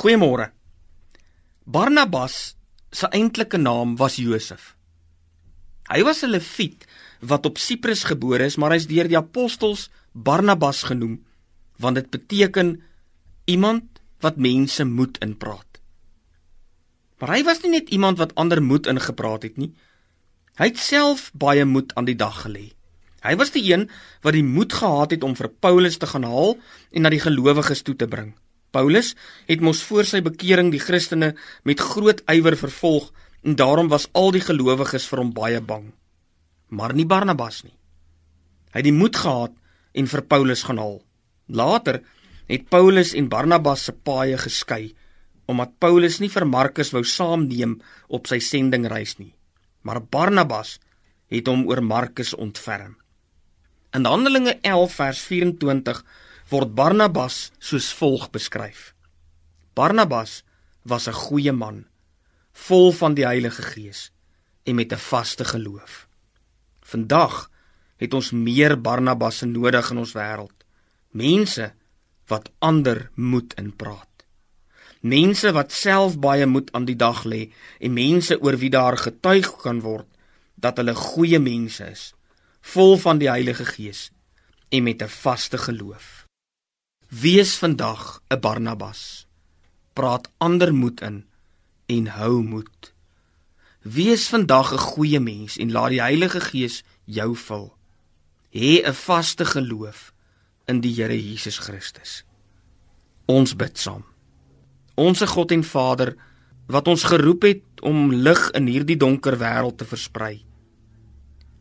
Goeiemôre. Barnabas se eintlike naam was Josef. Hy was 'n Lewiet wat op Siprus gebore is, maar hy's deur die apostels Barnabas genoem want dit beteken iemand wat mense moed inpraat. Maar hy was nie net iemand wat ander moed ingepraat het nie. Hy het self baie moed aan die dag gelê. Hy was die een wat die moed gehad het om vir Paulus te gaan haal en na die gelowiges toe te bring. Paulus het mos voor sy bekering die Christene met groot ywer vervolg en daarom was al die gelowiges vir hom baie bang. Maar nie Barnabas nie. Hy het die moed gehad en vir Paulus gaan haal. Later het Paulus en Barnabas se paaie geskei omdat Paulus nie vir Markus wou saamneem op sy sendingreis nie. Maar Barnabas het hom oor Markus ontferm. In Handelinge 11 vers 24 word Barnabas soos volg beskryf. Barnabas was 'n goeie man, vol van die Heilige Gees en met 'n vaste geloof. Vandag het ons meer Barnabasse nodig in ons wêreld. Mense wat ander moed inpraat. Mense wat self baie moed aan die dag lê en mense oor wie daar getuig kan word dat hulle goeie mense is vol van die Heilige Gees en met 'n vaste geloof. Wees vandag 'n Barnabas. Praat ander moed in en hou moed. Wees vandag 'n goeie mens en laat die Heilige Gees jou vul. Hê 'n vaste geloof in die Here Jesus Christus. Ons bid saam. Onse God en Vader wat ons geroep het om lig in hierdie donker wêreld te versprei.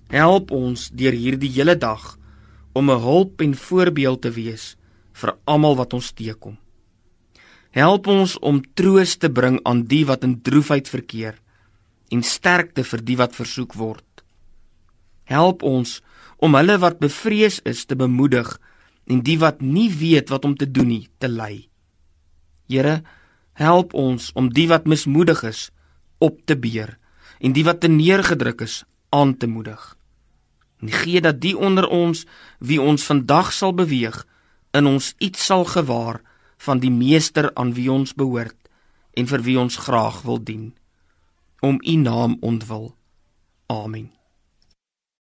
Help ons deur hierdie hele dag om 'n hulp en voorbeeld te wees vir almal wat ons teekom. Help ons om troos te bring aan die wat in droefheid verkeer en sterkte vir die wat versoek word. Help ons om hulle wat bevrees is te bemoedig en die wat nie weet wat om te doen nie te lei. Here, help ons om die wat mismoedig is op te beer en die wat teneergedruk is aan te moedig. En gee dat die onder ons wie ons vandag sal beweeg in ons iets sal gewaar van die meester aan wie ons behoort en vir wie ons graag wil dien om u naam ontwil. Amen.